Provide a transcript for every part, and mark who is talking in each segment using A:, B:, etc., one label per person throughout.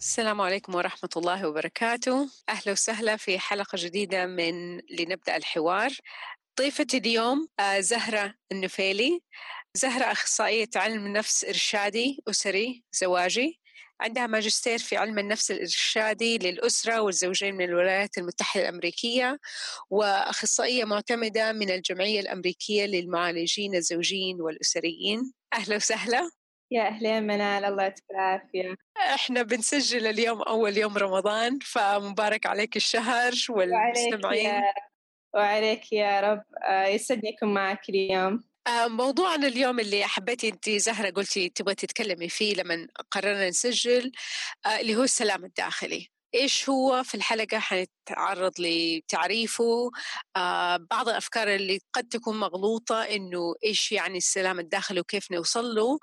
A: السلام عليكم ورحمة الله وبركاته. أهلا وسهلا في حلقة جديدة من لنبدأ الحوار. ضيفتي اليوم آه، زهرة النفيلي. زهرة أخصائية علم نفس إرشادي أسري زواجي. عندها ماجستير في علم النفس الإرشادي للأسرة والزوجين من الولايات المتحدة الأمريكية وأخصائية معتمدة من الجمعية الأمريكية للمعالجين الزوجيين والأسريين. أهلا وسهلا.
B: يا أهلين منال. الله يعطيك العافية.
A: إحنا بنسجل اليوم أول يوم رمضان فمبارك عليك الشهر والمستمعين
B: وعليك يا, وعليك يا رب. آه، يسعدني أكون معك اليوم.
A: آه، موضوعنا اليوم اللي حبيتي أنت زهرة قلتي تبغى تتكلمي فيه لما قررنا نسجل آه، اللي هو السلام الداخلي. إيش هو في الحلقة حنتعرض لتعريفه؟ آه بعض الأفكار اللي قد تكون مغلوطة إنه إيش يعني السلام الداخلي وكيف نوصل له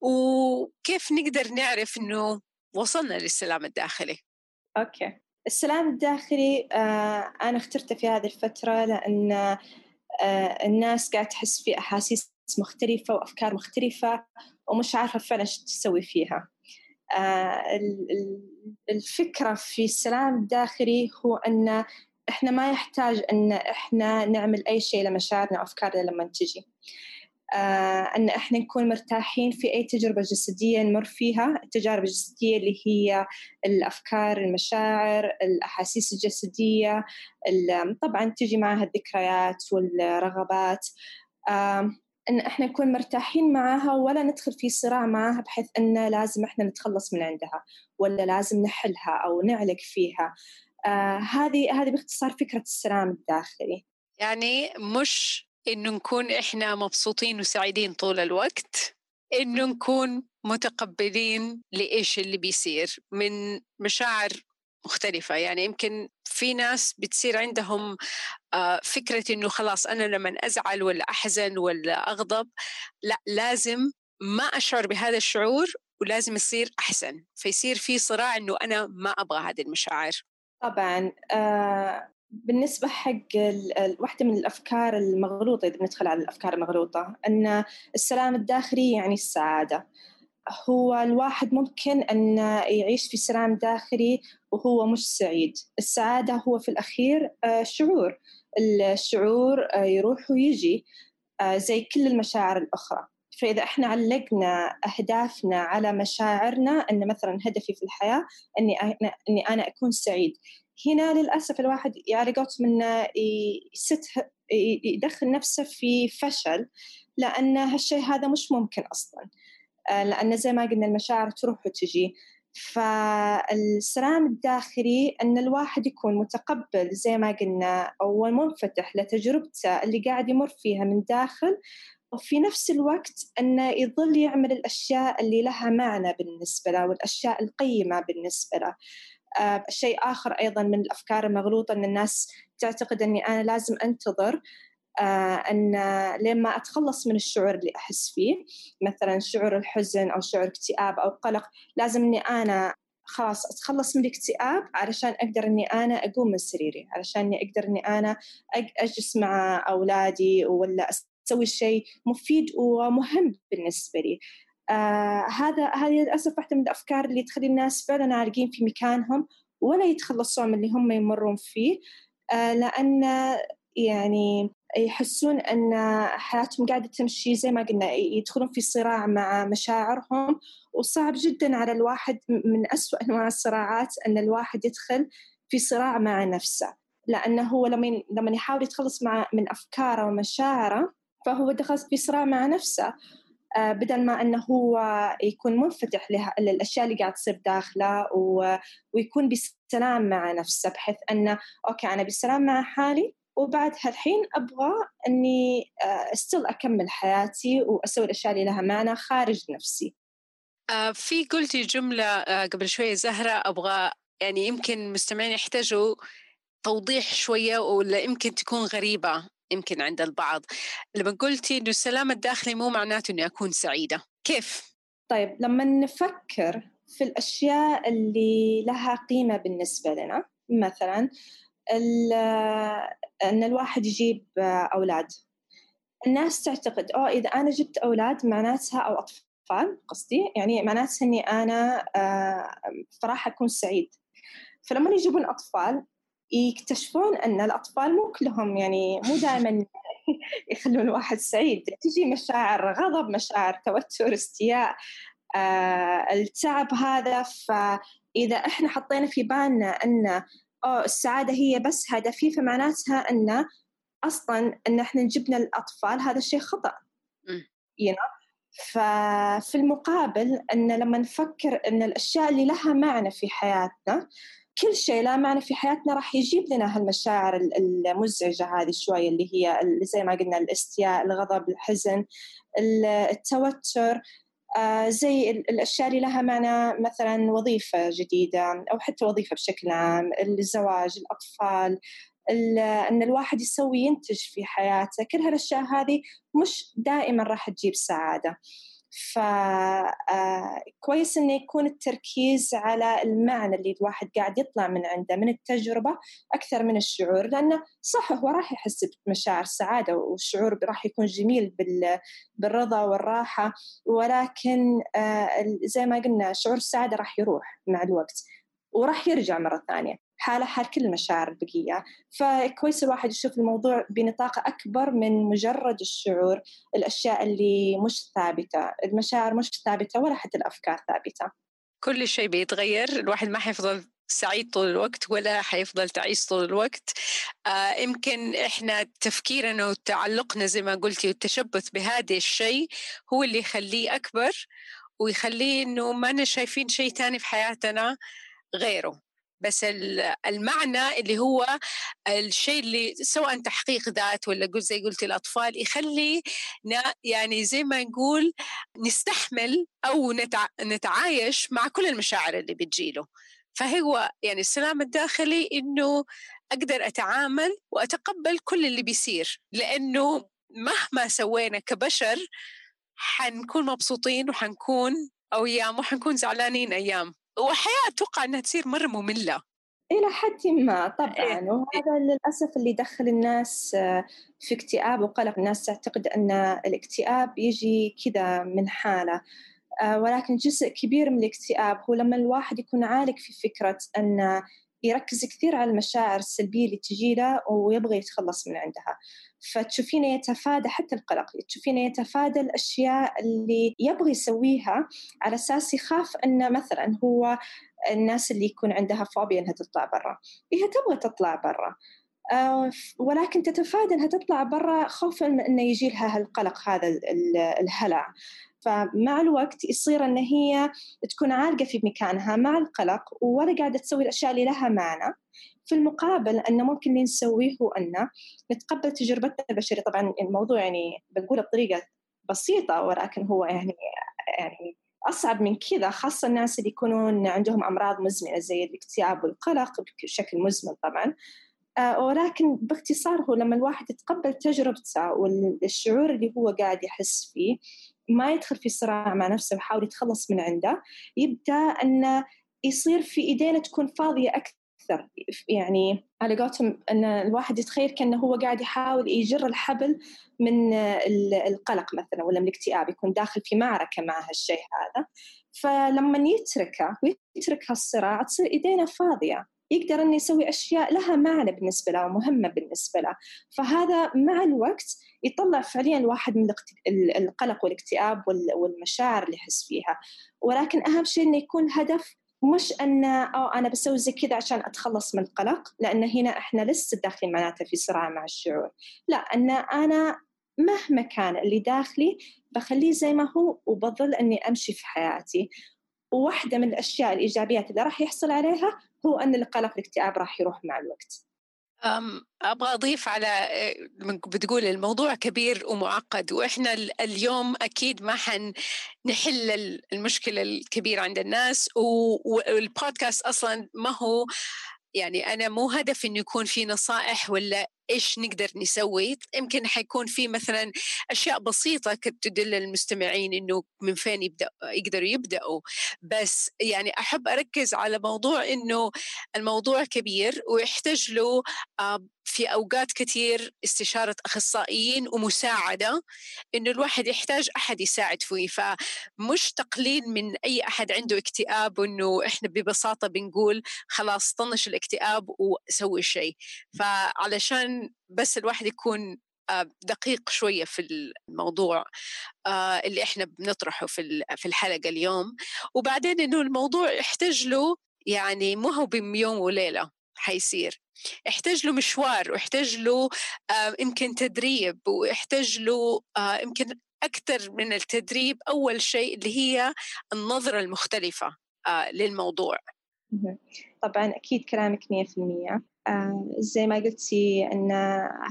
A: وكيف نقدر نعرف إنه وصلنا للسلام الداخلي.
B: أوكي. السلام الداخلي آه أنا اخترته في هذه الفترة لأن آه الناس قاعد تحس في أحاسيس مختلفة وأفكار مختلفة ومش عارفة فعلا إيش تسوي فيها. الفكرة في السلام الداخلي هو أن إحنا ما يحتاج أن إحنا نعمل أي شيء لمشاعرنا وأفكارنا لما تجي. آه أن إحنا نكون مرتاحين في أي تجربة جسدية نمر فيها التجارب الجسدية اللي هي الأفكار المشاعر الأحاسيس الجسدية طبعا تجي معها الذكريات والرغبات. آه إن إحنا نكون مرتاحين معاها ولا ندخل في صراع معاها بحيث إن لازم إحنا نتخلص من عندها ولا لازم نحلها أو نعلق فيها. آه هذه هذه باختصار فكرة السلام الداخلي.
A: يعني مش انه نكون إحنا مبسوطين وسعيدين طول الوقت انه نكون متقبلين لإيش اللي بيصير. من مشاعر مختلفة. يعني يمكن في ناس بتصير عندهم آه، فكرة إنه خلاص أنا لما أزعل ولا أحزن ولا أغضب لا لازم ما أشعر بهذا الشعور ولازم يصير أحسن فيصير في صراع إنه أنا ما أبغى هذه المشاعر.
B: طبعا آه بالنسبة حق واحدة من الأفكار المغلوطة إذا بندخل على الأفكار المغلوطة أن السلام الداخلي يعني السعادة. هو الواحد ممكن أن يعيش في سلام داخلي وهو مش سعيد. السعادة هو في الأخير آه، شعور. الشعور آه، يروح ويجي آه، زي كل المشاعر الأخرى. فإذا إحنا علقنا أهدافنا على مشاعرنا أن مثلا هدفي في الحياة أني أني أنا أكون سعيد. هنا للأسف الواحد قولتهم إنه يدخل نفسه في فشل لأن هالشيء هذا مش ممكن أصلاً. لأن زي ما قلنا المشاعر تروح وتجي. فالسلام الداخلي أن الواحد يكون متقبل زي ما قلنا أو منفتح لتجربته اللي قاعد يمر فيها من داخل وفي نفس الوقت أنه يظل يعمل الأشياء اللي لها معنى بالنسبة له والأشياء القيمة بالنسبة له. آه شيء آخر أيضا من الأفكار المغلوطة أن الناس تعتقد أني أنا لازم أنتظر. آه، أن لما أتخلص من الشعور اللي أحس فيه مثلا شعور الحزن أو شعور اكتئاب أو قلق لازم أني أنا خلاص أتخلص من الاكتئاب علشان أقدر أني أنا أقوم من سريري علشان أني أقدر أني أنا أجلس مع أولادي ولا أسوي شيء مفيد ومهم بالنسبة لي. آه هذا هذه للأسف واحدة من الأفكار اللي تخلي الناس فعلا عالقين في مكانهم ولا يتخلصون من اللي هم يمرون فيه. آه لأن يعني يحسون أن حياتهم قاعدة تمشي زي ما قلنا يدخلون في صراع مع مشاعرهم. وصعب جدا على الواحد من أسوأ أنواع الصراعات أن الواحد يدخل في صراع مع نفسه. لأنه هو لما لما يحاول يتخلص مع من أفكاره ومشاعره فهو دخل في صراع مع نفسه. آه، بدل ما أنه هو يكون منفتح للأشياء اللي قاعد تصير داخله ويكون بسلام مع نفسه بحيث أنه أوكي أنا بسلام مع حالي وبعد هالحين أبغى إني استل آه، أكمل حياتي وأسوي الأشياء اللي لها معنى خارج نفسي.
A: آه في قلتي جملة آه قبل شوية زهرة أبغى يعني يمكن المستمعين يحتاجوا توضيح شوية ولا يمكن تكون غريبة يمكن عند البعض لما قلتي إنه السلام الداخلي مو معناته إني أكون سعيدة كيف؟
B: طيب لما نفكر في الأشياء اللي لها قيمة بالنسبة لنا مثلا أن الواحد يجيب أولاد. الناس تعتقد أو إذا أنا جبت أولاد معناتها أو أطفال قصدي يعني معناتها إني أنا فراح أكون سعيد. فلما يجيبون أطفال يكتشفون أن الأطفال مو كلهم يعني مو دائما يخلون الواحد سعيد. تجي مشاعر غضب مشاعر توتر استياء آه التعب هذا. فإذا إحنا حطينا في بالنا أو السعادة هي بس هدفي فمعناتها أن أصلا أن إحنا جبنا الأطفال هذا الشيء خطأ. you know? ففي المقابل أن لما نفكر أن الأشياء اللي لها معنى في حياتنا كل شيء لا معنى في حياتنا راح يجيب لنا هالمشاعر المزعجة هذه شوية اللي هي زي ما قلنا الاستياء الغضب الحزن التوتر. آه، زي الأشياء اللي لها معنى مثلا وظيفة جديدة أو حتى وظيفة بشكل عام الزواج الأطفال أن الواحد يسوي ينتج في حياته كل هالأشياء هذه مش دائما راح تجيب سعادة. فكويس آه، إنه يكون التركيز على المعنى اللي الواحد قاعد يطلع من عنده من التجربة أكثر من الشعور لأنه صح هو راح يحس بمشاعر سعادة والشعور راح يكون جميل بالرضا والراحة ولكن آه، زي ما قلنا شعور السعادة راح يروح مع الوقت وراح يرجع مرة ثانية. حالة حال كل المشاعر البقية. فكويس الواحد يشوف الموضوع بنطاق أكبر من مجرد الشعور الأشياء اللي مش ثابتة. المشاعر مش ثابتة ولا حتى الأفكار ثابتة.
A: كل شيء بيتغير. الواحد ما حيفضل سعيد طول الوقت ولا حيفضل تعيس طول الوقت. آه يمكن إحنا تفكيرنا وتعلقنا زي ما قلتي والتشبث بهذا الشيء هو اللي يخليه أكبر ويخليه إنه ما شايفين شيء ثاني في حياتنا غيره. بس المعنى اللي هو الشيء اللي سواء تحقيق ذات ولا قلت زي قلت الأطفال يخلي يعني زي ما نقول نستحمل أو نتعايش مع كل المشاعر اللي بتجيله فهو يعني السلام الداخلي إنه أقدر أتعامل وأتقبل كل اللي بيصير لأنه مهما سوينا كبشر حنكون مبسوطين وحنكون أيام وحنكون زعلانين أيام. وحياة أتوقع أنها تصير مرة مملة.
B: إلى حد ما طبعا. إيه. وهذا للأسف اللي يدخل الناس آه، في اكتئاب وقلق الناس تعتقد أن الاكتئاب يجي كذا من حالة. آه، ولكن جزء كبير من الاكتئاب هو لما الواحد يكون عالق في فكرة أن يركز كثير على المشاعر السلبية اللي تجي له ويبغى يتخلص من عندها. فتشوفينه يتفادى حتى القلق تشوفينه يتفادى الأشياء اللي يبغى يسويها على أساس يخاف أن مثلا هو الناس اللي يكون عندها فوبيا أنها تطلع برا. هي تبغى تطلع برا. آه، ولكن تتفادى إنها تطلع برا خوفا من إنه يجي لها القلق هذا الهلع. فمع الوقت يصير إن هي تكون عالقة في مكانها مع القلق ولا قاعدة تسوي الأشياء اللي لها معنى. في المقابل أن ممكن اللي نسويه هو أن نتقبل تجربتنا البشرية. طبعا الموضوع يعني بنقوله بطريقة بسيطة ولكن هو يعني يعني أصعب من كذا. خاصة الناس اللي يكونون عندهم أمراض مزمنة زي الاكتئاب والقلق بشكل مزمن طبعا. آه، ولكن باختصار هو لما الواحد يتقبل تجربته والشعور اللي هو قاعد يحس فيه ما يدخل في صراع مع نفسه ويحاول يتخلص من عنده يبدأ أنه يصير في إيدينا تكون فاضية أكثر. أكثر يعني على قولتهم أن الواحد يتخيل كأنه هو قاعد يحاول يجر الحبل من القلق مثلا ولا من الاكتئاب يكون داخل في معركة مع هالشيء هذا. فلما يتركه ويترك هالصراع تصير إيدينا فاضية. يقدر إنه يسوي أشياء لها معنى بالنسبة له ومهمة بالنسبة له. فهذا مع الوقت يطلع فعليا الواحد من القلق والاكتئاب والمشاعر اللي يحس فيها. ولكن أهم شيء إنه يكون الهدف مش أن أو أنا بسوي زي كذا عشان أتخلص من القلق لأن هنا إحنا لسه داخلين معناته في صراع مع الشعور. لا أن أنا مهما كان اللي داخلي بخليه زي ما هو وبظل إني أمشي في حياتي. وواحدة من الأشياء الإيجابيات اللي راح يحصل عليها هو أن القلق والاكتئاب راح يروح مع الوقت.
A: أبغى أضيف على آه، بتقول الموضوع كبير ومعقد وإحنا اليوم أكيد ما حنحل المشكلة الكبيرة عند الناس والبودكاست أصلا ما هو يعني أنا مو هدفي إنه يكون في نصائح ولا إيش نقدر نسوي. يمكن حيكون في مثلا أشياء بسيطة تدل المستمعين إنه من فين يبدا يقدروا يبدأوا. بس يعني أحب أركز على موضوع إنه الموضوع كبير ويحتاج له في أوقات كثير استشارة أخصائيين ومساعدة إنه الواحد يحتاج أحد يساعد فيه. فمش تقليل من أي أحد عنده اكتئاب وانه إحنا ببساطة بنقول خلاص طنش الاكتئاب وسوي شيء. فعلشان بس الواحد يكون آه، دقيق شوية في الموضوع آه، اللي إحنا بنطرحه في في الحلقة اليوم. وبعدين إنه الموضوع يحتاج له يعني مو هو بيوم وليلة. حيصير. يحتاج له مشوار ويحتاج له آه، يمكن تدريب ويحتاج له يمكن أكثر من التدريب أول شيء اللي هي النظرة المختلفة للموضوع.
B: طبعا أكيد كلامك 100% آه زي ما قلتي أن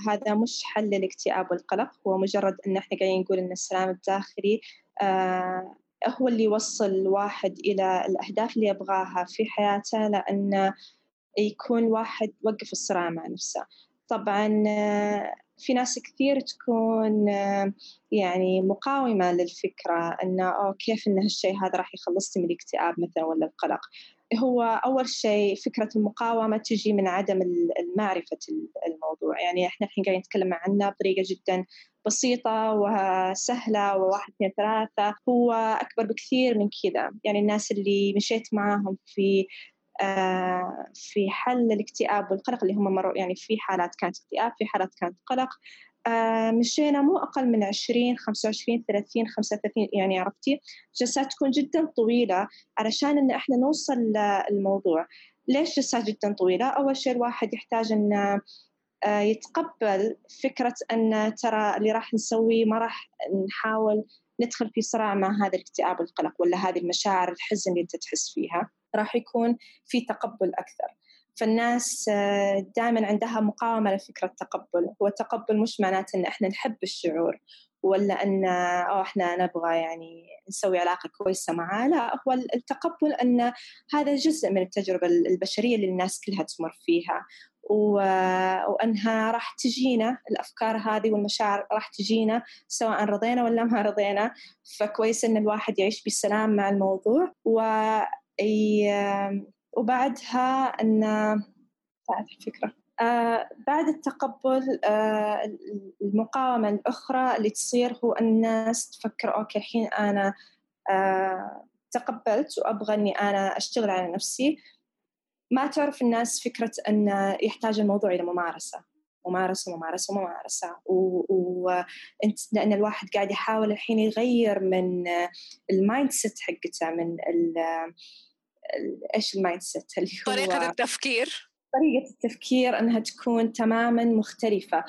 B: هذا مش حل للاكتئاب والقلق هو مجرد أن إحنا قاعدين نقول أن السلام الداخلي آه هو اللي يوصل الواحد إلى الأهداف اللي يبغاها في حياته لأن يكون واحد وقف الصراع مع نفسه. طبعا آه، في ناس كثير تكون آه، يعني مقاومة للفكرة أنه أو كيف أن هالشيء هذا راح يخلصني من الاكتئاب مثلا ولا القلق. هو أول شيء فكرة المقاومة تجي من عدم المعرفة الموضوع. يعني إحنا الحين قاعدين نتكلم عنه بطريقة جدا بسيطة وسهلة وواحد اثنين ثلاثة. هو أكبر بكثير من كذا. يعني الناس اللي مشيت معاهم في في حل الاكتئاب والقلق اللي هم مروا يعني في حالات كانت اكتئاب في حالات كانت قلق. آه، مشينا مو أقل من 20 25 30 35 يعني عرفتي؟ جلسات تكون جدا طويلة علشان إن إحنا نوصل للموضوع ليش جلسات جدا طويلة؟ أول شيء الواحد يحتاج إن آه، يتقبل فكرة أن ترى اللي راح نسويه ما راح نحاول ندخل في صراع مع هذا الاكتئاب والقلق ولا هذه المشاعر الحزن اللي أنت تحس فيها. راح يكون في تقبل أكثر. فالناس آه، دائما عندها مقاومة لفكرة التقبل. هو التقبل مش معناته أن إحنا نحب الشعور ولا أن أو إحنا نبغى يعني نسوي علاقة كويسة معاه. لا هو التقبل أن هذا جزء من التجربة البشرية اللي الناس كلها تمر فيها. وأنها راح تجينا الأفكار هذه والمشاعر راح تجينا سواء رضينا ولا ما رضينا. فكويس أن الواحد يعيش بسلام مع الموضوع. و وبعدها أن تعرف الفكرة. آه بعد التقبل آه المقاومة الأخرى اللي تصير هو الناس تفكر أوكي الحين أنا آه تقبلت وأبغى أني أنا أشتغل على نفسي. ما تعرف الناس فكرة أن يحتاج الموضوع إلى ممارسة. ممارسة ممارسة ممارسة وانت لأن الواحد قاعد يحاول الحين يغير من ال mindset حقته من إيش ال mindset اللي
A: هو طريقة التفكير.
B: طريقة التفكير أنها تكون تماما مختلفة.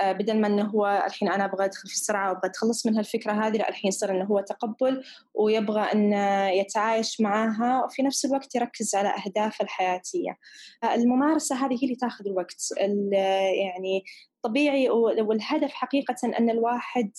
B: آه، بدل ما أنه هو الحين أنا أبغى أدخل في السرعة وأبغى أتخلص من هالفكرة هذه لا الحين صار أنه هو تقبل ويبغى أن يتعايش معها وفي نفس الوقت يركز على أهدافه الحياتية. آه، الممارسة هذه هي اللي تاخذ الوقت. يعني طبيعي والهدف حقيقة أن الواحد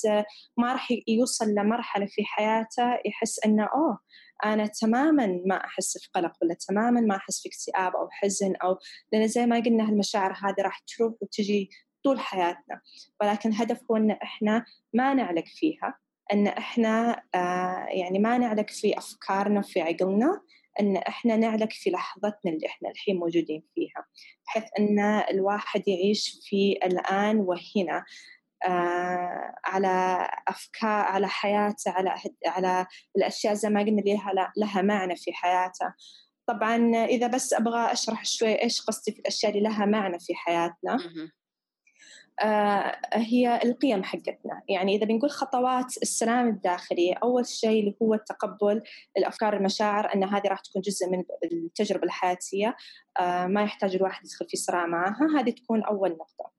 B: ما راح يوصل لمرحلة في حياته يحس أنه أوه أنا تماما ما أحس في قلق ولا تماما ما أحس في اكتئاب أو حزن أو لأن زي ما قلنا هالمشاعر هذه راح تروح وتجي طول حياتنا. ولكن الهدف هو إن إحنا ما نعلق فيها إن إحنا آه يعني ما نعلق في أفكارنا وفي عقلنا إن إحنا نعلق في لحظتنا اللي إحنا الحين موجودين فيها بحيث إن الواحد يعيش في الآن وهنا. على أفكار على حياته على على الأشياء زي ما قلنا لها, لها معنى في حياته. طبعا إذا بس أبغى أشرح شوي إيش قصدي في الأشياء اللي لها معنى في حياتنا. آه هي القيم حقتنا. يعني إذا بنقول خطوات السلام الداخلي أول شيء اللي هو تقبل الأفكار المشاعر أن هذه راح تكون جزء من التجربة الحياتية. آه ما يحتاج الواحد يدخل في صراع معها. هذه تكون أول نقطة.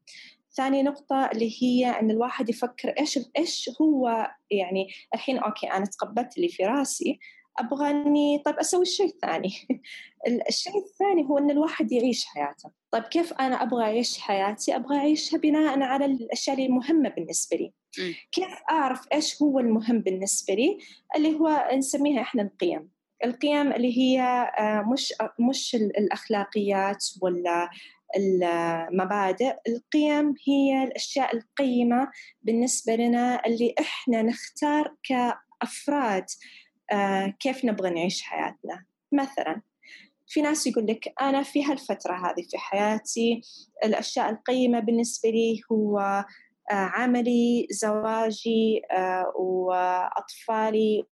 B: ثاني نقطة اللي هي أن الواحد يفكر إيش إيش هو يعني الحين أوكي أنا تقبلت اللي في راسي أبغى إني طيب أسوي الشيء الثاني الشيء الثاني هو أن الواحد يعيش حياته. طيب كيف أنا أبغى أعيش حياتي؟ أبغى أعيشها بناء على الأشياء المهمة بالنسبة لي. كيف أعرف إيش هو المهم بالنسبة لي؟ اللي هو نسميها إحنا القيم. القيم اللي هي آه، مش مش الأخلاقيات ولا المبادئ. القيم هي الأشياء القيمة بالنسبة لنا اللي إحنا نختار كأفراد آه، كيف نبغى نعيش حياتنا. مثلا في ناس يقول لك أنا في هالفترة هذه في حياتي الأشياء القيمة بالنسبة لي هو آه، عملي زواجي آه، وأطفالي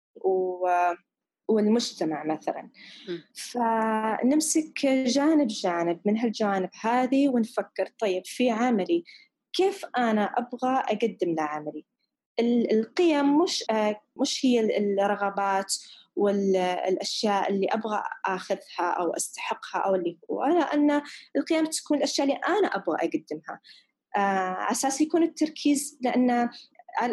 B: والمجتمع مثلا. فنمسك جانب جانب من هالجوانب هذه ونفكر طيب في عملي كيف أنا أبغى أقدم لعملي؟ القيم مش مش هي الرغبات والأشياء اللي أبغى آخذها أو أستحقها أو اللي هو لأن القيم تكون الأشياء اللي أنا أبغى أقدمها. آه، على أساس يكون التركيز لأن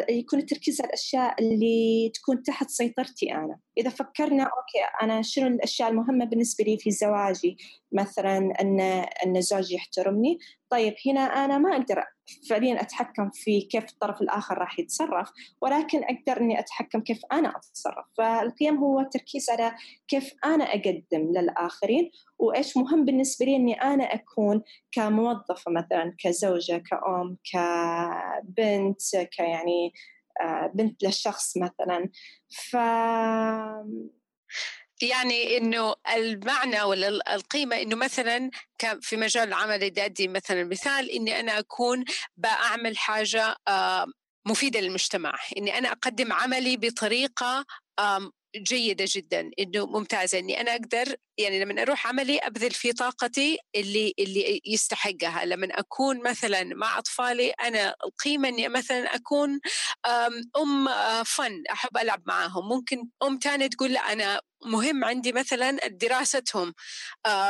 B: يكون التركيز على الأشياء اللي تكون تحت سيطرتي أنا. إذا فكرنا أوكي أنا شنو الأشياء المهمة بالنسبة لي في زواجي؟ مثلا ان إن زوجي يحترمني طيب هنا أنا ما أقدر فعليا أتحكم في كيف الطرف الآخر راح يتصرف ولكن أقدر إني أتحكم كيف أنا أتصرف. فالقيم هو التركيز على كيف أنا أقدم للآخرين وإيش مهم بالنسبة لي إني أنا أكون كموظفة مثلا كزوجة كأم كبنت كيعني آه، بنت للشخص مثلا. ف
A: يعني إنه المعنى ولا القيمة إنه مثلا في مجال العمل اذا أدي مثلا مثال إني أنا أكون بعمل حاجة مفيدة للمجتمع إني أنا أقدم عملي بطريقة جيدة جدا إنه ممتازة إني أنا أقدر يعني لما أروح عملي أبذل فيه طاقتي اللي اللي يستحقها. لما أكون مثلا مع أطفالي أنا القيمة إني مثلا أكون آم فن أحب ألعب معاهم. ممكن أم ثانية تقول لا أنا مهم عندي مثلا دراستهم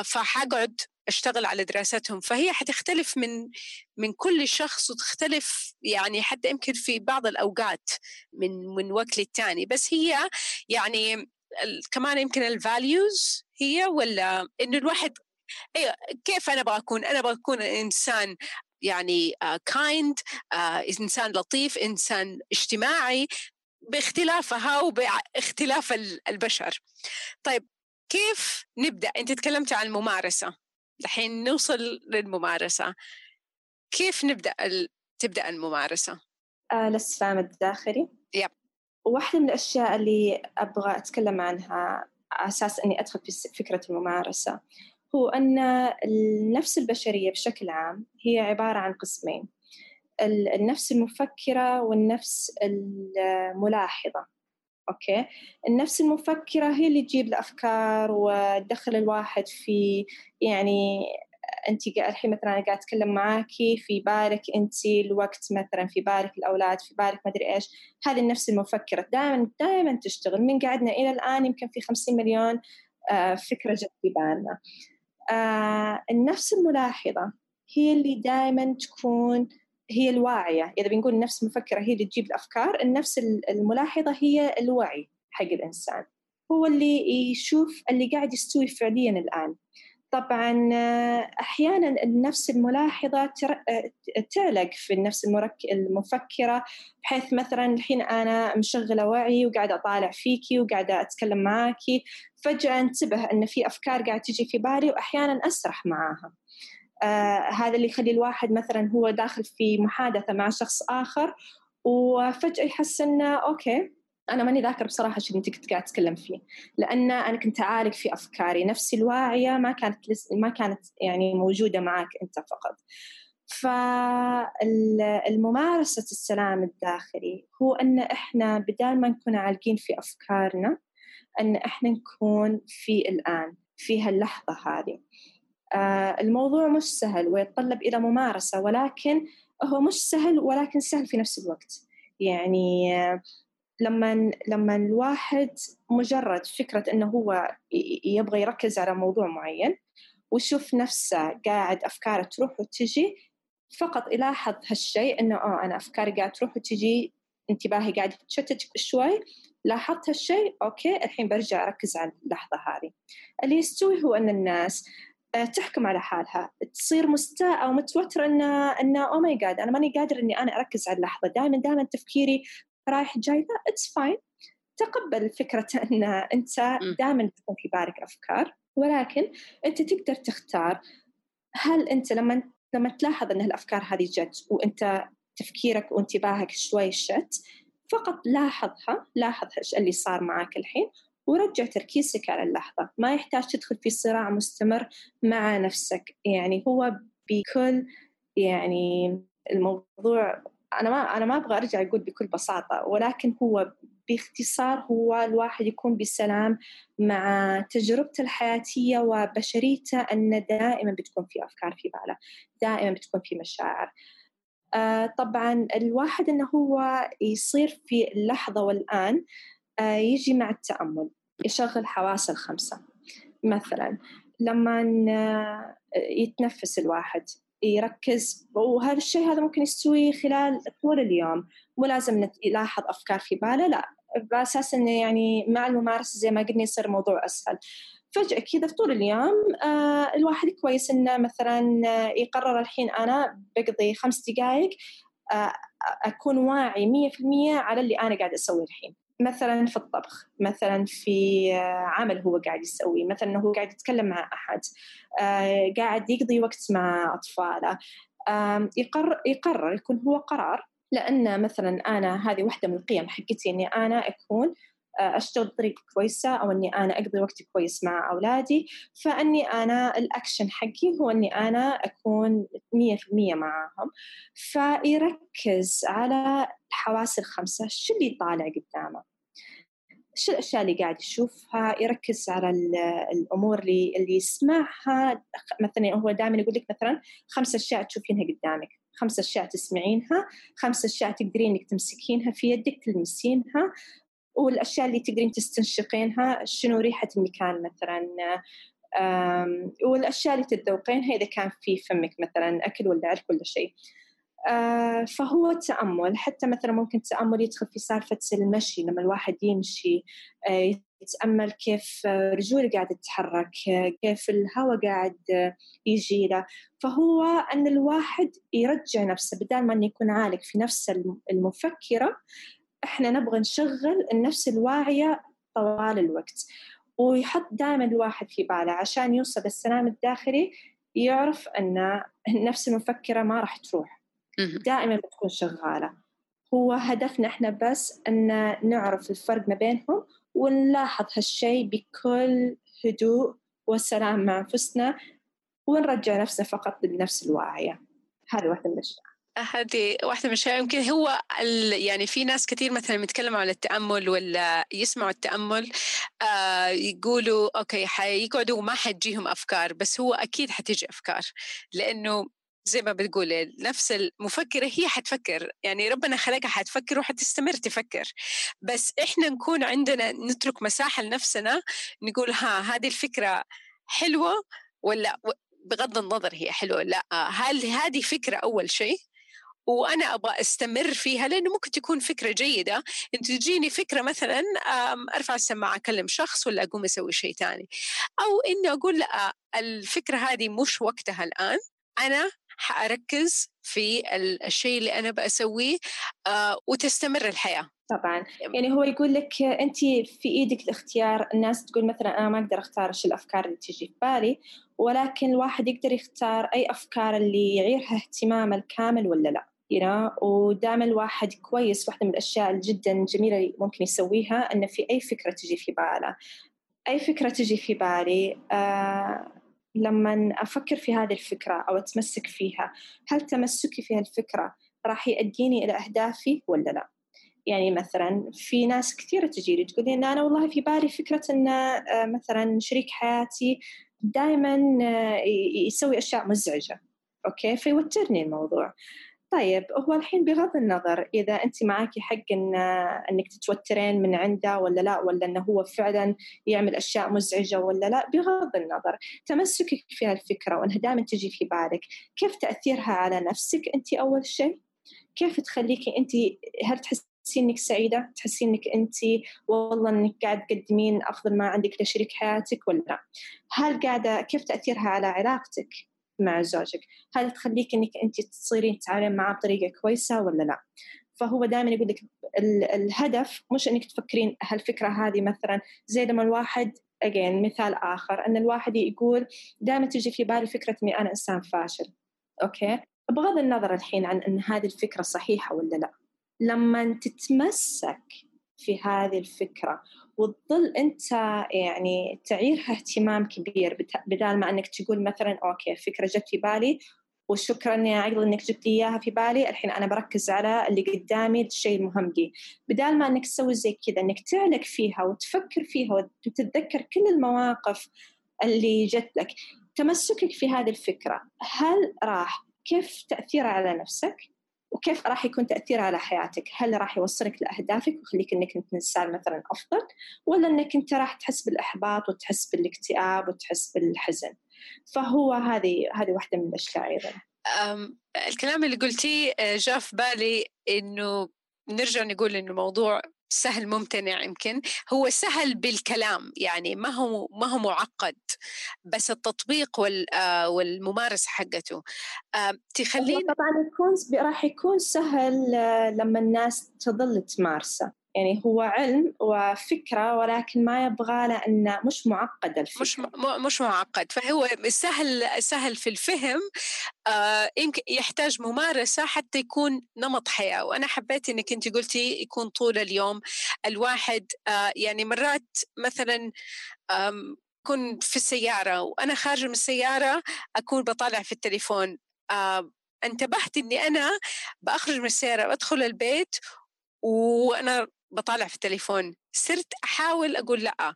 A: فحقعد أشتغل على دراستهم فهي حتختلف من من كل شخص وتختلف يعني حتى يمكن في بعض الأوقات من من وقت للتاني. بس هي يعني كمان يمكن الفاليوز هي ولا إنه الواحد أيوه كيف أنا أبغى اكون؟ أنا أبغى اكون إنسان يعني كايند uh, uh, إنسان لطيف إنسان اجتماعي باختلافها وباختلاف البشر. طيب كيف نبدأ؟ أنت تكلمت عن الممارسة. الحين نوصل للممارسة. كيف نبدأ ال... تبدأ الممارسة؟
B: آه للسلام الداخلي.
A: يب.
B: واحدة من الأشياء اللي أبغى أتكلم عنها أساس أني أدخل في فكرة الممارسة هو أن النفس البشرية بشكل عام هي عبارة عن قسمين. النفس المفكرة والنفس الملاحظة. أوكي. النفس المفكرة هي اللي تجيب الأفكار وتدخل الواحد في يعني أنت الحين مثلا أنا قاعد أتكلم معاكي في بالك أنت الوقت مثلا في بالك الأولاد في بالك ما أدري إيش. هذه النفس المفكرة دائما دائما تشتغل. من قعدنا إلى الآن يمكن في خمسين مليون آه، فكرة جت في بالنا. آه، النفس الملاحظة هي اللي دائما تكون هي الواعية. إذا بنقول النفس المفكرة هي اللي تجيب الأفكار النفس الملاحظة هي الوعي حق الإنسان. هو اللي يشوف اللي قاعد يستوي فعليا الآن. طبعا أحيانا النفس الملاحظة تعلق في النفس المفكرة بحيث مثلا الحين أنا مشغلة وعي وقاعدة أطالع فيكي وقاعدة أتكلم معاكي فجأة انتبه أن في أفكار قاعدة تجي في بالي وأحيانا أسرح معاها. آه هذا اللي يخلي الواحد مثلا هو داخل في محادثة مع شخص آخر وفجأة يحس إنه أوكي أنا ماني ذاكر بصراحة شو أنت كنت قاعد تتكلم فيه. لأن أنا كنت أعالج في أفكاري نفسي الواعية ما كانت لس... ما كانت يعني موجودة معك أنت فقط. فالممارسة السلام الداخلي هو أن إحنا بدال ما نكون عالقين في أفكارنا أن إحنا نكون في الآن في هاللحظة هذه. الموضوع مش سهل ويتطلب إلى ممارسة ولكن هو مش سهل ولكن سهل في نفس الوقت. يعني آه لما لما الواحد مجرد فكرة إنه هو يبغى يركز على موضوع معين ويشوف نفسه قاعد أفكاره تروح وتجي فقط يلاحظ هالشيء إنه آه أنا أفكاري قاعد تروح وتجي انتباهي قاعد يتشتت شوي لاحظت هالشيء okay الحين برجع أركز على اللحظة هذه. اللي يستوي هو أن الناس آه، تحكم على حالها. تصير مستاءة أو متوترة إن إن oh my God أنا ماني قادر إني أنا أركز على اللحظة. دائما دائما تفكيري رايح جاي لا it's fine تقبل فكرة أن أنت دائما تكون في بالك أفكار. ولكن أنت تقدر تختار هل أنت لما لما تلاحظ أن الأفكار هذه جت وأنت تفكيرك وانتباهك شوي شت فقط لاحظها لاحظ إيش اللي صار معك الحين ورجع تركيزك على اللحظة. ما يحتاج تدخل في صراع مستمر مع نفسك. يعني هو بكل يعني الموضوع أنا ما أنا ما أبغى أرجع أقول بكل بساطة ولكن هو باختصار هو الواحد يكون بسلام مع تجربته الحياتية وبشريته أن دائما بتكون في أفكار في باله دائما بتكون في مشاعر. آه طبعا الواحد أنه هو يصير في اللحظة والآن آه يجي مع التأمل. يشغل حواسه الخمسة. مثلا لما يتنفس الواحد يركز وهذا الشيء هذا ممكن يستوي خلال طول اليوم. مو لازم يلاحظ أفكار في باله لا. بأساس إنه يعني مع الممارسة زي ما قلنا يصير الموضوع أسهل. فجأة كذا طول اليوم آه الواحد كويس إنه مثلا يقرر الحين أنا بقضي خمس دقائق آه أكون واعي مية في المية على اللي أنا قاعد أسويه الحين. مثلا في الطبخ مثلا في عمل هو قاعد يسويه مثلا هو قاعد يتكلم مع أحد آه، قاعد يقضي وقت مع أطفاله يقرر يقرر يكون هو قرار لأن مثلا أنا هذه واحدة من القيم حقتي إني أنا أكون آه، أشتغل بطريقة كويسة أو إني أنا أقضي وقت كويس مع أولادي فإني أنا الأكشن حقي هو إني أنا أكون 100% معاهم. فيركز على الحواس الخمسة شو اللي طالع قدامه؟ شو الأشياء اللي قاعد يشوفها؟ يركز على الأمور اللي اللي يسمعها. مثلا هو دائما يقول لك مثلا خمس أشياء تشوفينها قدامك خمس أشياء تسمعينها خمس أشياء تقدرين إنك تمسكينها في يدك تلمسينها. والأشياء اللي تقدرين تستنشقينها شنو ريحة المكان مثلا والأشياء اللي تتذوقينها إذا كان في فمك مثلا أكل ولا عرق ولا شيء. آه، فهو التأمل حتى مثلا ممكن التأمل يدخل في سالفة المشي لما الواحد يمشي آه، يتأمل كيف رجوله قاعدة تتحرك كيف الهواء قاعد يجي له. فهو أن الواحد يرجع نفسه بدل ما أنه يكون عالق في نفس المفكرة إحنا نبغى نشغل النفس الواعية طوال الوقت ويحط دائما الواحد في باله عشان يوصل للسلام الداخلي يعرف أن النفس المفكرة ما راح تروح. دائما بتكون شغالة. هو هدفنا إحنا بس أن نعرف الفرق ما بينهم ونلاحظ هالشيء بكل هدوء وسلام مع أنفسنا ونرجع نفسنا فقط للنفس الواعية. هذه واحدة من الأشياء.
A: هذه واحدة من الأشياء يمكن هو يعني في ناس كثير مثلا يتكلموا عن التأمل ولا يسمعوا التأمل آه يقولوا أوكي حيقعدوا وما حتجيهم أفكار بس هو أكيد حتيجي أفكار. لأنه زي ما بتقول نفس المفكرة هي حتفكر. يعني ربنا خلقها حتفكر وحتستمر تفكر. بس إحنا نكون عندنا نترك مساحة لنفسنا نقول ها هذه الفكرة حلوة ولا بغض النظر هي حلوة لأ هل هذه فكرة أول شيء؟ وأنا أبغى أستمر فيها لأنه ممكن تكون فكرة جيدة. انت تجيني فكرة مثلا أرفع السماعة أكلم شخص ولا أقوم أسوي شيء ثاني. أو إني أقول لأ الفكرة هذه مش وقتها الآن. أنا حأركز في الشيء اللي أنا بسويه آه وتستمر الحياة.
B: طبعا. يعني هو يقول لك انت في إيدك الاختيار. الناس تقول مثلا أنا ما أقدر أختار إيش الأفكار اللي تجي في بالي ولكن الواحد يقدر يختار أي أفكار اللي يعيرها اهتمامه الكامل ولا لأ. You know? ودائما الواحد كويس واحدة من الأشياء جدا جميلة ممكن يسويها أنه في أي فكرة تجي في باله. أي فكرة تجي في بالي آه لما أفكر في هذه الفكرة أو أتمسك فيها هل تمسكي في هالفكرة راح يؤديني إلى أهدافي ولا لا؟ يعني مثلا في ناس كثيرة تجي لي تقول لي إن أنا والله في بالي فكرة إن آه، مثلا شريك حياتي دائما آه، يسوي أشياء مزعجة. okay? فيوترني الموضوع. طيب هو الحين بغض النظر إذا أنت معاكي حق إن إنك تتوترين من عنده ولا لا ولا إنه هو فعلا يعمل أشياء مزعجة ولا لا بغض النظر تمسكك في هالفكرة وإنها دائما تجي في بالك كيف تأثيرها على نفسك أنت أول شيء؟ كيف تخليكي أنت هل تحسين إنك سعيدة؟ تحسين إنك انت والله إنك قاعد تقدمين أفضل ما عندك لشريك حياتك ولا لا؟ هل قاعدة كيف تأثيرها على علاقتك؟ مع زوجك. هل تخليك إنك أنت تصيرين تتعاملين معاه بطريقة كويسة ولا لا؟ فهو دائما يقول لك الهدف مش إنك تفكرين هالفكرة هذه مثلا زي لما الواحد again مثال آخر إن الواحد يقول دائما تجي في بالي فكرة إني أنا إنسان فاشل. okay? بغض النظر الحين عن إن هذه الفكرة صحيحة ولا لا. لما تتمسك في هذه الفكرة وتظل أنت يعني تعيرها اهتمام كبير بدال ما أنك تقول مثلا okay فكرة جت في بالي وشكرا يا عقل إنك جبت لي إياها في بالي الحين أنا بركز على اللي قدامي الشيء المهم لي. بدال ما أنك تسوي زي كذا أنك تعلق فيها وتفكر فيها وتتذكر كل المواقف اللي جت لك تمسكك في هذه الفكرة. هل راح؟ كيف تاثيرها على نفسك؟ وكيف راح يكون تأثيره على حياتك؟ هل راح يوصلك لأهدافك ويخليك أنك أنت إنسان مثلا أفضل ولا أنك أنت راح تحس بالإحباط وتحس بالاكتئاب وتحس بالحزن؟ فهو هذه هذه واحدة من الأشياء أيضا.
A: الكلام اللي قلتيه آه، جاء في بالي إنه نرجع نقول إنه موضوع سهل ممتنع يمكن هو سهل بالكلام يعني ما هو ما هو معقد بس التطبيق آه، والممارسة حقته.
B: تخليني طبعا يكون راح يكون سهل آه، لما الناس تظل تمارسه. يعني هو علم وفكرة ولكن ما يبغى له مش معقد الفكرة.
A: مش مش معقد. فهو سهل سهل في الفهم آه يمكن يحتاج ممارسة حتى يكون نمط حياة. وأنا حبيت إنك أنت قلتي يكون طول اليوم الواحد آه يعني مرات مثلا أكون في السيارة وأنا خارجة من السيارة أكون بطالع في التليفون. آه انتبهت إني أنا بأخرج من السيارة وأدخل البيت وأنا بطالع في التليفون صرت أحاول أقول لأ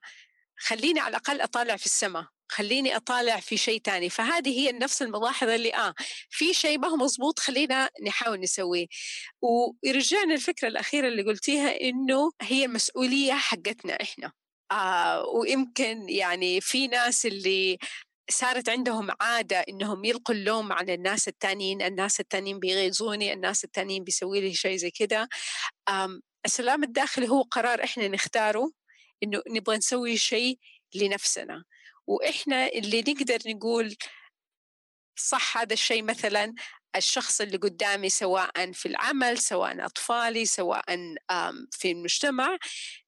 A: خليني على الأقل أطالع في السماء خليني أطالع في شيء تاني. فهذه هي نفس الملاحظة اللي آه في شيء ما هو مزبوط خلينا نحاول نسويه. ويرجعنا الفكرة الأخيرة اللي قلتيها إنه هي مسؤولية حقتنا إحنا. آه ويمكن يعني في ناس اللي صارت عندهم عادة إنهم يلقوا اللوم على الناس التانيين الناس التانيين بيغيظوني الناس التانيين بيسوي لي شيء زي كده. السلام الداخلي هو قرار إحنا نختاره إنه نبغى نسوي شيء لنفسنا. وإحنا اللي نقدر نقول صح هذا الشيء مثلا الشخص اللي قدامي سواء في العمل سواء أطفالي سواء في المجتمع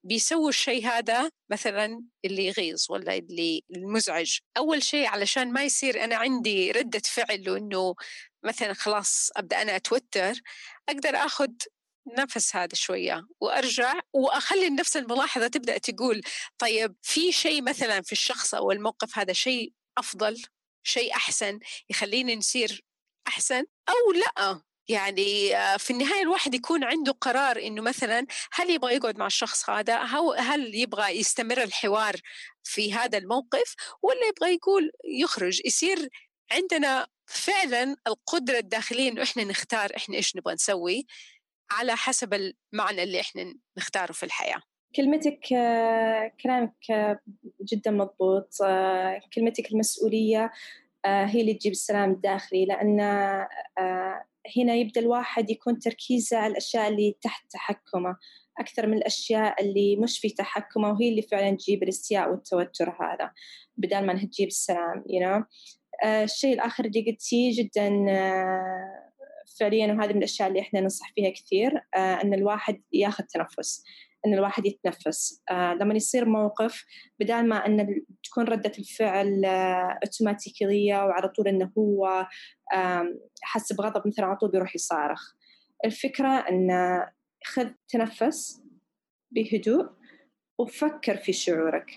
A: بيسووا الشيء هذا مثلا اللي يغيظ ولا اللي المزعج. أول شيء علشان ما يصير أنا عندي ردة فعل وإنه مثلا خلاص أبدأ أنا أتوتر أقدر أخذ نفس هذا شوية وأرجع وأخلي نفس الملاحظة تبدأ تقول طيب في شيء مثلا في الشخص أو الموقف هذا شيء أفضل شيء أحسن يخليني نصير أحسن؟ أو لأ يعني آه، في النهاية الواحد يكون عنده قرار إنه مثلا هل يبغى يقعد مع الشخص هذا؟ هل يبغى يستمر الحوار في هذا الموقف؟ ولا يبغى يقول يخرج؟ يصير عندنا فعلا القدرة الداخلية إنه إحنا نختار إحنا إيش نبغى نسوي. على حسب المعنى اللي إحنا نختاره في الحياة.
B: كلمتك آه، كلامك آه، جدا مضبوط. كلمتك المسؤولية آه، هي اللي تجيب السلام الداخلي لأن آه، هنا يبدأ الواحد يكون تركيزه على الأشياء اللي تحت تحكمه. أكثر من الأشياء اللي مش في تحكمه وهي اللي فعلا تجيب الإستياء والتوتر هذا بدل ما أنها تجيب السلام you know? آه، الشيء الآخر اللي قلتيه جدا فعليا وهذه من الأشياء اللي إحنا ننصح فيها كثير أن الواحد ياخذ تنفس إن الواحد يتنفس. آه لما يصير موقف بدال ما إن تكون ردة الفعل آه اوتوماتيكيه وعلى طول إنه هو آه حس بغضب مثلا على طول بيروح يصارخ. الفكرة إن خذ تنفس بهدوء وفكر في شعورك.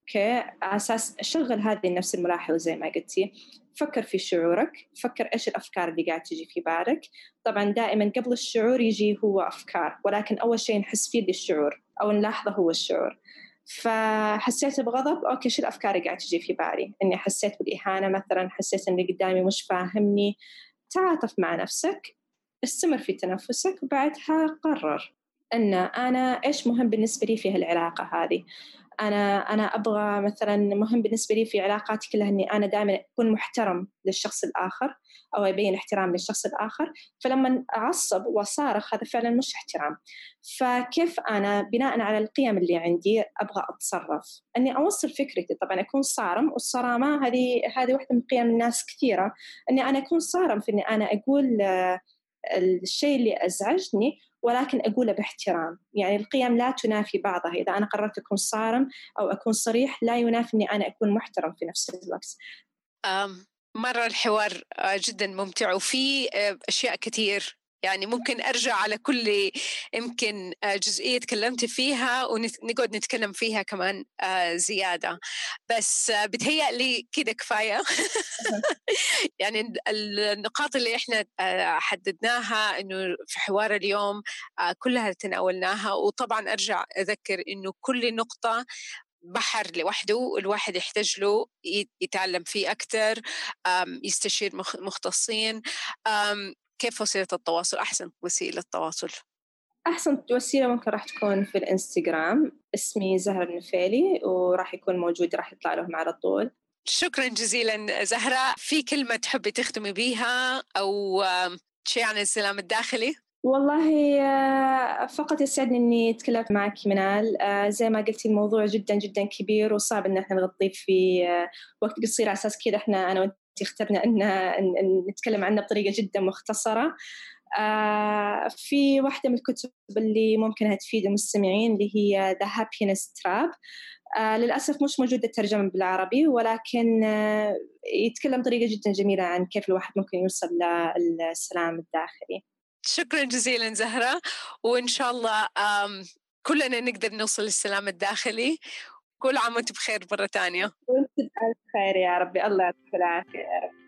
B: okay? على أساس شغل هذه النفس الملاحظة زي ما قلتي. فكر في شعورك فكر إيش الأفكار اللي قاعد تجي في بالك. طبعا دائما قبل الشعور يجي هو أفكار ولكن أول شيء نحس فيه للشعور أو نلاحظه هو الشعور. فحسيت بغضب okay شو الأفكار اللي قاعد تجي في بالي؟ إني حسيت بالإهانة مثلا حسيت إن اللي قدامي مش فاهمني. تعاطف مع نفسك استمر في تنفسك وبعدها قرر أن أنا إيش مهم بالنسبة لي في هالعلاقة هذه. أنا أنا أبغى مثلا مهم بالنسبة لي في علاقاتي كلها إني أنا دائما أكون محترم للشخص الآخر أو أبين احترام للشخص الآخر. فلما أعصب وأصارخ هذا فعلا مش احترام. فكيف أنا بناء على القيم اللي عندي أبغى أتصرف؟ أني أوصل فكرتي. طبعا أكون صارم والصرامة هذه هذه واحدة من قيم الناس كثيرة. أني أنا أكون صارم في أني أنا أقول آه، الشيء اللي أزعجني ولكن أقوله باحترام. يعني القيم لا تنافي بعضها. إذا أنا قررت أكون صارم أو أكون صريح لا ينافي أني أنا أكون محترم في نفس الوقت.
A: مرة الحوار آه، جدا ممتع وفي آه، أشياء كثير يعني ممكن أرجع على كل يمكن آه، جزئية تكلمت فيها ونقعد نتكلم فيها كمان آه، زيادة. بس آه، بتهيأ لي كده كفاية. يعني النقاط اللي إحنا حددناها إنه في حوار اليوم كلها تناولناها. وطبعا أرجع أذكر إنه كل نقطة بحر لوحده الواحد يحتاج له يتعلم فيه أكثر يستشير مختصين. كيف وسيلة التواصل أحسن وسيلة تواصل؟
B: أحسن وسيلة ممكن راح تكون في الإنستغرام اسمي زهرة النفيلي وراح يكون موجود راح يطلع لهم على طول
A: شكرا جزيلا زهرة في كلمة تحبي تختمي بيها أو شيء عن السلام الداخلي؟
B: والله آه، فقط يسعدني إني اتكلمت معك منال آه، زي ما قلتي الموضوع جدا جدا كبير وصعب إن إحنا نغطيه في آه، وقت قصير على أساس كذا إحنا أنا وأنت اخترنا ان نتكلم عنه بطريقة جدا مختصرة. في واحدة من الكتب اللي ممكن تفيد المستمعين اللي هي The Happiness Trap. للأسف مش موجودة الترجمة بالعربي ولكن يتكلم بطريقة جدا جميلة عن كيف الواحد ممكن يوصل للسلام الداخلي.
A: شكرا جزيلا زهرة وإن شاء الله كلنا نقدر نوصل للسلام الداخلي. كل عام وانت بخير مرة ثانية
B: وانت بخير يا ربي. الله يعطيك العافية يا رب